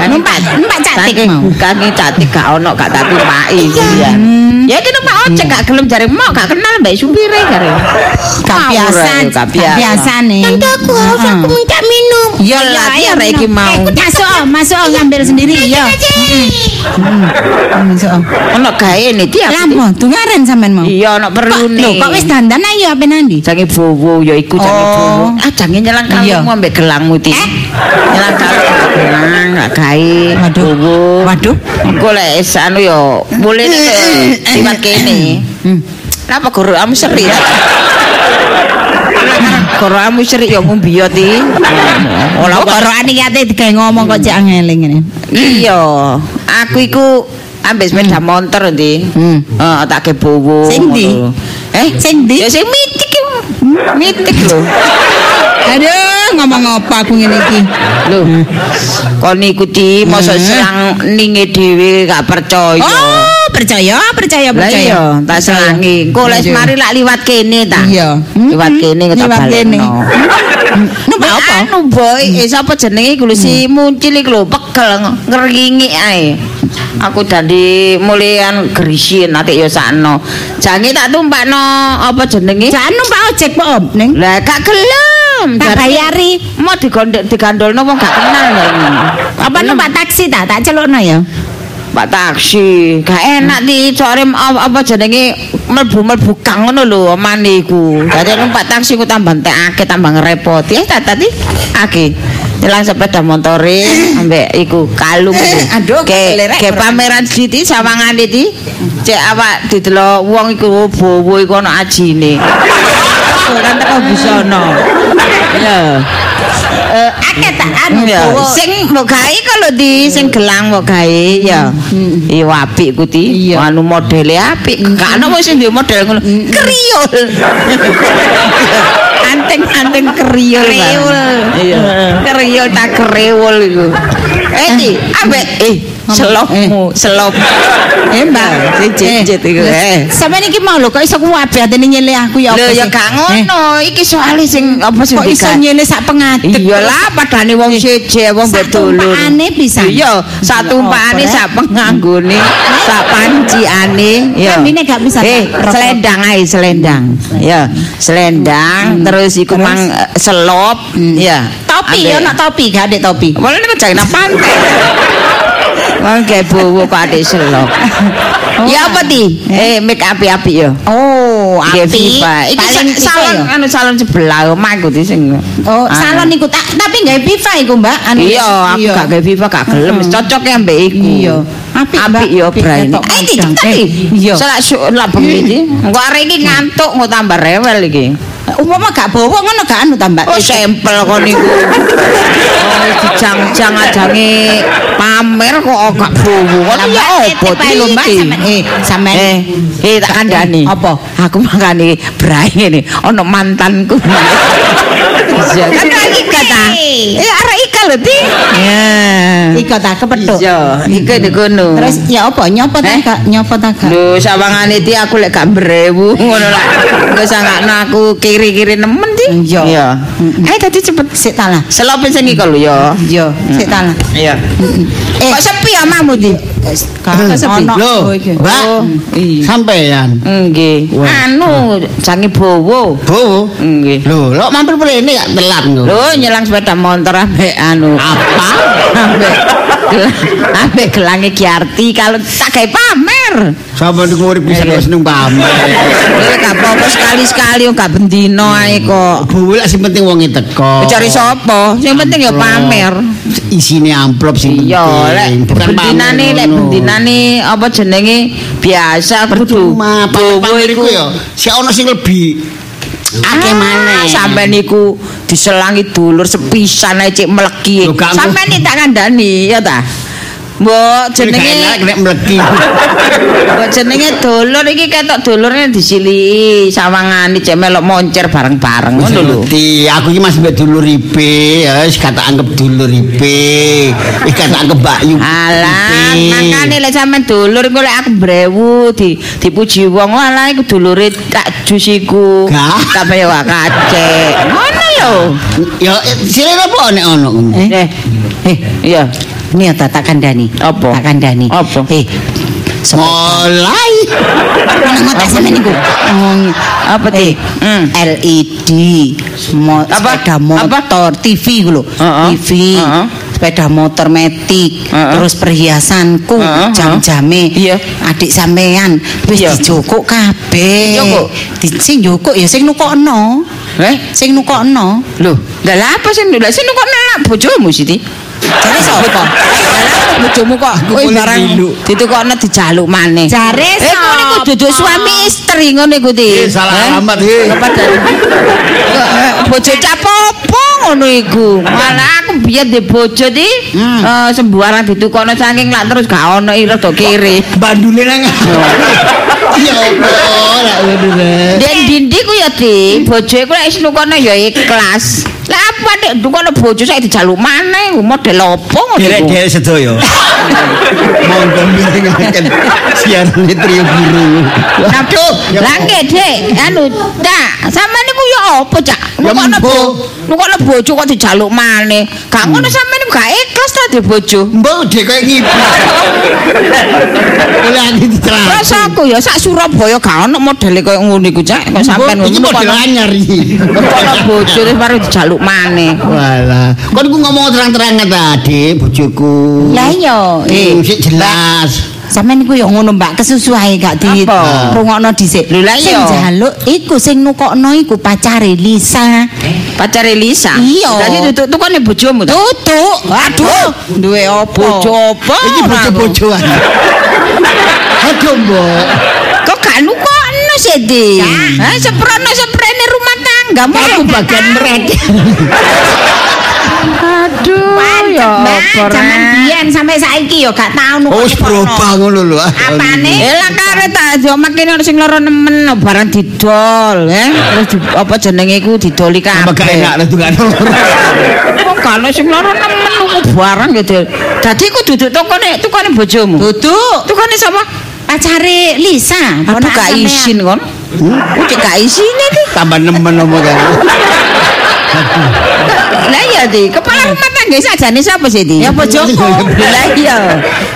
Numpak numpak cantik mau. Kaki cantik gak ono gak tak tumpaki iya. Ya iki numpak ojek gak gelem jare mau gak kenal mbak supire jare. Gak biasa, Gak biasa. nih. Nanti aku haus aku minta minum. Iya lah, lah, iya, iya Rek, iki mau. Eh, masuk, masuk ngambil sendiri, iya. Masuk. Ono gawe nih dia. Lapo, tungaren sampean mau. Iya ono perlu Lho, nih. kok wis dandan ayo apa nandi? Jange bowo ya iku jange Oh. bowo. Ah jange nyelang kalungmu ambek gelangmu ti. Gak gawe. Waduh. Waduh. Engko lek anu ya boleh nek liwat kene. Hmm. Napa guru kamu seri? Guru kamu seri ya ngumbiyo ti. Olah kok ro niate digawe ngomong kok cek angeling ngene. Iya, aku iku ambek sepeda motor ndi. Hmm. Heeh, tak ke bowo. Sing ndi? Eh, Sing ndi? Ya sing mitik. Mitik lho. Aduh, ngomong apa aku ngene iki? Lho. Kon iku di mosok selang ninge dhewe gak percaya. Oh, percaya, percaya, Lah percaya. iya, tak selangi. Engko les mari lak liwat kene ta. Iya. Liwat kene kok tak Liwat kene. balekno. Numpak apa? Anu boy, eh sapa jenenge iku si muncul iku lho pegel ngeringi ae. Aku dadi mulian gerisin ati ya sakno. Jange tak tumpakno apa jenenge? Jangan numpak ojek Om. Lah gak gelem. Tak Jare- bayari. Mau digondol digandolno wong gak kenal lho. Apa numpak taksi ta? Tak celukno ya. Pak taksi, gak enak di sore apa, jenenge mlebu-mlebu kang ngono lho omane iku. Dadi numpak taksi ku tambah entekake tambah ngerepoti. Eh tak tadi ake. Jalan sepeda motore ambek iku kalung iku. Aduh, ke ke pameran siti sawangane ti. Cek awak didelok wong iku bowo iku ana ajine. Ora teko busana. Ya. Eh, akeh tak anu sing mbok gawe kalau di sing gelang mbok gawe ya. Iya apik ku ti. Anu modele apik. Gak ana wong sing duwe model ngono. Kriol. Anteng-anteng kriol. Bang. Kriol. Iya. Kriol tak kriol iku. Eh, ambek eh selopmu, selop. Eh, Mbak, cicit iku. Eh. Sampeyan iki mau lho kok iso kuwabe atene nyele aku ya Lho apa ya sih? gak Eh, ngono, iki soalnya sing apa sing Kok iso nyele sak pengadeg? Iyalah padane wong siji wong Satu bedulur. umpakane bisa. Iya, satu Ya apa, sak penganggone, sak panciane. Ya. Kambine gak bisa, Eh, selendang ae selendang. Ya, selendang terus iku mang eh, selop. Ya. Topi ya ono topi, gak ada topi. Boleh nek jangan pantai. Wong gawe bowo kok adik selop. Ya apa ti? Eh, make api-api ya. Oh, api. Viva. Iki Paling sa- salon iku anu salon sebelah omahku di sing. Oh, Anu. salon iku tak tapi gawe piva iku, Mbak. Anu, Iya, aku gak gawe Viva gak gelem, wis cocok ya mbek iku. Iya. Ya Apik, Bray. ketok Eh, iki tadi. Eh, iya. Selak syuk lak bengi iki. Engko arek iki ngantuk mau tambah rewel iki. Umpama gak bawa ngono gak anu ta, Mbak. Oh, sampel kon niku. Oh, dijang-jang ajange pamer kok gak bowo. Kon ya opo Pak lho, Mbak, iki? sampean eh sampean Eh, eh tak kandhani. Apa? Aku makane brai ngene, ana mantanku. Iya, kan iki kata. Eh, arek ika lho, Ti. Ya. Iko ta kepethuk. Iya, iki di. Terus ya apa nyopo ta Eh? gak? Nyopo ta gak? Lho, sawangane ti aku lek gak brewu ngono lah. Engko sangakno aku kiri-kiri nemen ti. Iya. Iya. Eh tadi cepet sik ta lah. Selope sing iku lho ya. Iya, sik ta lah. Iya. Eh, kok sepi omahmu di? Kakak sepi. Loh, Mbak. Oh, iya. Sampean. Nggih. Anu, jange bowo. Bu. Nggih. Lho, lo mampir mrene gak telat lho. Lho nyelang sepeda motor ambek anu. Apa? ambek ambek gelange Kiarti kalau tak gawe pamer. Sampe niku urip bisa Iya. seneng pamer. Lha gak apa-apa sekali-sekali gak bendino ae kok. Bu lek sing penting wonge teko. Cari sapa? Sing penting ya pamer. Isine amplop sing penting. Iya, lek bendinane lek bendinane apa jenenge biasa kudu pamer iku iku ya si ono sing lebih akeh maneh. Sampai niku diselangi dulur sepisan ae cek meleki. Nih tak kandhani ya ta. Mbok jenenge nek mleki. Mbok jenenge dulur iki ketok dulurnya disiliki sawangane cek melok moncer bareng-bareng ngono lho. Ngerti, aku iki masih mbek dulur ipe, ya wis kata anggap dulur ipe. Wis kata anggap Mbak Yu. Alah, makane lek sampean dulur iku lek aku brewu di dipuji wong alah iku dulure tak jusiku. Gah. Tak wak kacek. Ngono lho. Ya eh, sirene apa nek ono ngono? Eh, Eh, iya. Ini ya tak kandani. Apa? Tak kandani. Apa? Eh, Mulai. Nang ngotak sampe niku. Oh, Apa eh, ti? Hmm. LED, mo Apa? sepeda motor, TV ku lho. Heeh. TV. Heeh. Sepeda motor metik, Heeh. terus perhiasanku, Heeh, jam-jame. Iya. Adik sampean wis Iya. dijokok kabeh. Dijokok? Di sing jokok ya sing nukokno. Eh, Sing nukokno. lho, lah apa sih lha sing kok nak bojomu Siti? Jare sapa? Lah bojomu kok kowe barang diluk. ditukokno dijaluk maneh. Jare Eh, kok niku sapa? duduk suami istri ngono iku ti. Eh, salah alamat, eh. Apa dan bojo capopo ngono iku. Malah aku biyen di bojo ti eh, sembarang ditukokno saking lak terus gak ono ira do kiri. Bandune nang. Ya Allah, lek ngono. Dan dindi ku ya di bojo iku lek wis nukono ya ikhlas. Lah apa nek nukono bojo saya dijaluk maneh model opo ngono iku. Derek-derek sedaya. Monggo mirengaken siarane trio biru. Aduh, lah nggih, Dik. Anu, tak, sampean niku ya apa, Cak? Ya, Nukono mbo. bo, nukono bojo kok dijaluk maneh. Gak ngono sampean niku gak ikhlas ta di bojo. Mbok dhek koyo ngibul. Oleh aku dicerak. Rasa aku ya sak Surabaya gak ono modele koyo ngono iku, Cak. Kok sampean iki model anyar iki. nukono bojo terus baru dijaluk maneh. Walah, kon iku ngomong terang-terangan tadi bojoku. Lah iya. Eh, jelas. Sampeyan niku ya ngono Mbak, kesusu ae gak di rungokno dhisik. Lho, lah Sing iya. njaluk iku sing nukokno iku pacare Lisa. Pacare Lisa. Iya. Dadi tutuk tukone bojomu ta? Tutuk. Aduh, duwe apa? Bojo apa? Iki bojo-bojoan. Aduh, Mbok. Kok gak nukono sih, Di? Hah, seprono seprene rumah tangga Aku bagian merek. Aduh, ya apa Zaman biyen sampai saiki ya gak tau nukokno. Oh, wis berubah ngono lho. Apane? Eh lah kare ta yo makin ono sing loro nemen barang didol, eh. Terus di, apa jenenge iku didoli Apa gak enak kabeh. tuh kan. Kok gak ono sing loro nemen nuku barang ya, Dil. Dadi ku duduk tokone tukane bojomu. Tutuk. Tukane sapa? Pacare Lisa. Ponakan gak isin kon. Ku cek gak isine iki. Tambah nemen apa kan. Lah iya di kepala rumah tangga sajane sapa sih di? Ya bojoku. Lah iya.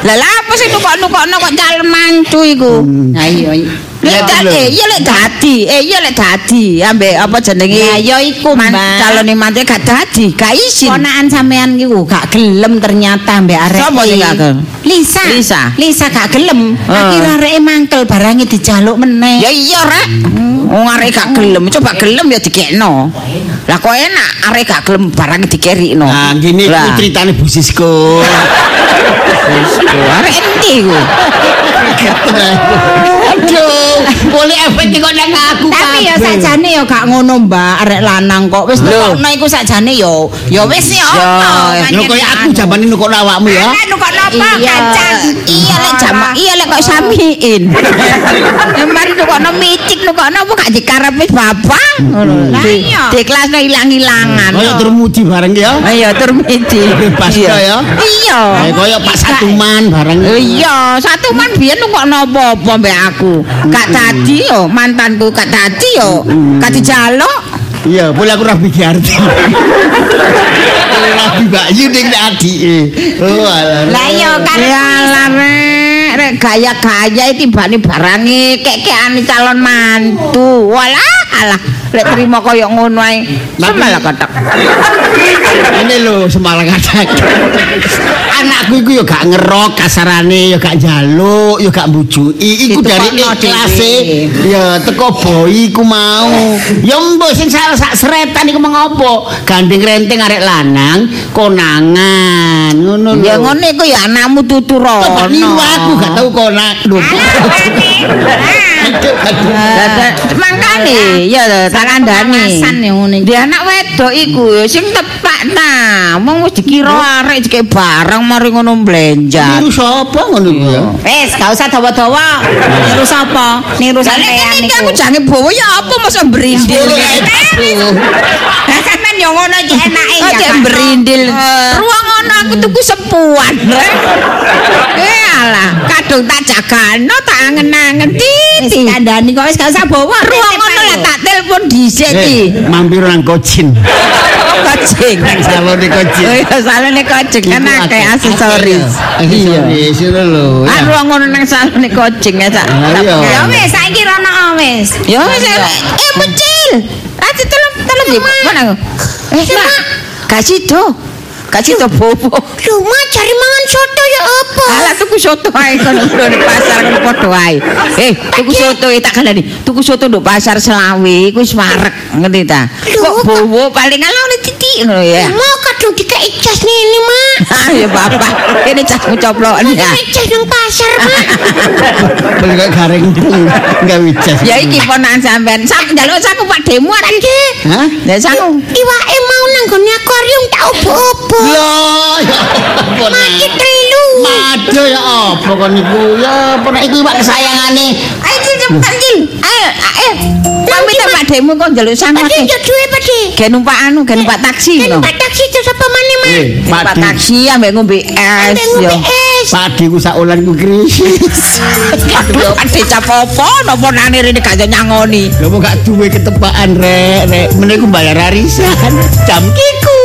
Lah apa sih nukok-nukokno kok calon mantu iku? Nah iya. Lek Ya, dadi, bener. iya lek dadi, eh iya lek dadi, ambek apa jenenge? Ya ya iku Mbak. calone mantu gak dadi, gak isin. Ponakan sampean iku gak gelem ternyata mbek arek. Sapa sing gak gelem? Lisa. Lisa. Lisa gak gelem. Akhir areke mangkel barange dijaluk meneh. Ya iya rek. Wong arek gak gelem, coba gelem ya dikekno. Lah kok enak arek gak gelem barang dikerikno. Nah, gini ku Lah. ceritane Bu Sisko. Arek endi iku? Aduh, boleh efek kok nang aku Tapi ya kabeh. sakjane ya gak ngono Mbak, arek lanang kok wis nukokno iku sakjane ya ya wis ya Ya, ono. Lho koyo aku jamane nukokno awakmu ya. nukokno apa Iya, iya lek jama, iya lek kok samiin. Mari nukokno micik nukokno apa gak dikarepe bapak. Ngono. Lah Di- iya. Di kelasno ilang-ilangan. Koyo turmudi bareng ya. Ayo tur miti. Bebas ya. Iya. Eh koyo Pak Satuman bareng. Iya, satu man biyen nukokno apa-apa mbek aku. Gak dadi yo mantanku gak dadi yo. Gak dijaluk. Iya, boleh aku rabi Giardi. rabi Bayu ning adike. Oh, alah. Lah iya kan Ya lah rek, gaya-gaya iki bani barange kek-kekane calon mantu. Walah, alah, rek trimo kaya ngono ae. Semalah kotak. Ini lho semalang kadang. Anakku iku ya gak ngerok kasarane ya gak njaluk ya gak mbujuki. Iku dari ikhlase dhewe. ya teko boy iku mau. Ya mbok sing salah sak sretan iku mengopo gandeng renteng arek lanang konangan ngono lho. Ya ngono iku ya anakmu tutu Coba niru aku gak tau konak. Lho mangkane ya tak kandhani. Iki. Di anak wedok iku ya sing tepak ta. Wong wis dikira arek jeke barang mari ngono mblenjar. Niru sapa ngono iku ya Wes, gak usah dawa-dawa. Niru sapa? Niru sampean nek niku. aku jange bawa ya apa masa berindil. Sampean yo ngono iki enake Oh, ya. cek Kak. berindil. Eh, Ruang ngono aku tuku sepuan. Eh alah, kadung tak jagano tak angen-angen Wis titi. kandhani kok wis gak usah bawa. Ruang ngono lah tak telepon dhisik iki. Eh, mampir nang kocin Kocing. salone kocin Oh iya, salone kocing kan Iku akeh aksesoris. aksesoris itu lho Ah, ya. ruang ngono nang salone kocing ya tak. Ah, iya. Ya wis saiki rono wis. Ya wis eh muncil. Di mana aku? Eh, Mak. Kasih do. Kasih do bobo. Lho, Mak, cari mangan soto ya apa? Alah tuku soto ae kono di pasar kono padha ae. Eh, tuku soto e tak kandhani. Tuku soto nduk pasar Selawi iku wis marek, ngerti ta? Kok bowo paling ala oleh titik ngono ya. Mau kadung dikei jas ini, Mak. Ah ya bapak, ini casmu coplokan ya. Dikei jas nang pasar, Mak. Beli kok gareng enggak wicas. Ya iki ponakan sampean. Sak njaluk saku Pak Demu ora iki. Hah? Ya saku. Iwake mau nang gone akuarium tak obo-obo. Loh, ya Mati nek? telu. Mado ya apa kon niku? Ya apa nek iku iwak kesayangane. Ayo cepetan Cil. Ayo, ayo. Pamit sama Pak Demu kok njaluk sangu Padi akeh. yo duwe, Padi. Gen numpak anu, gen numpak taksi Kan no. Pak taksi itu sapa maneh, Mak? Eh, Numpak taksi ambek ngombe es Ambek yo. ngombe es. Padi ku sak ulan ku krisis. Ade capopo napa nane rene gak iso nyangoni. Kok gak duwe ketepaan rek, rek. Meneh ku bayar arisan. Jam kiku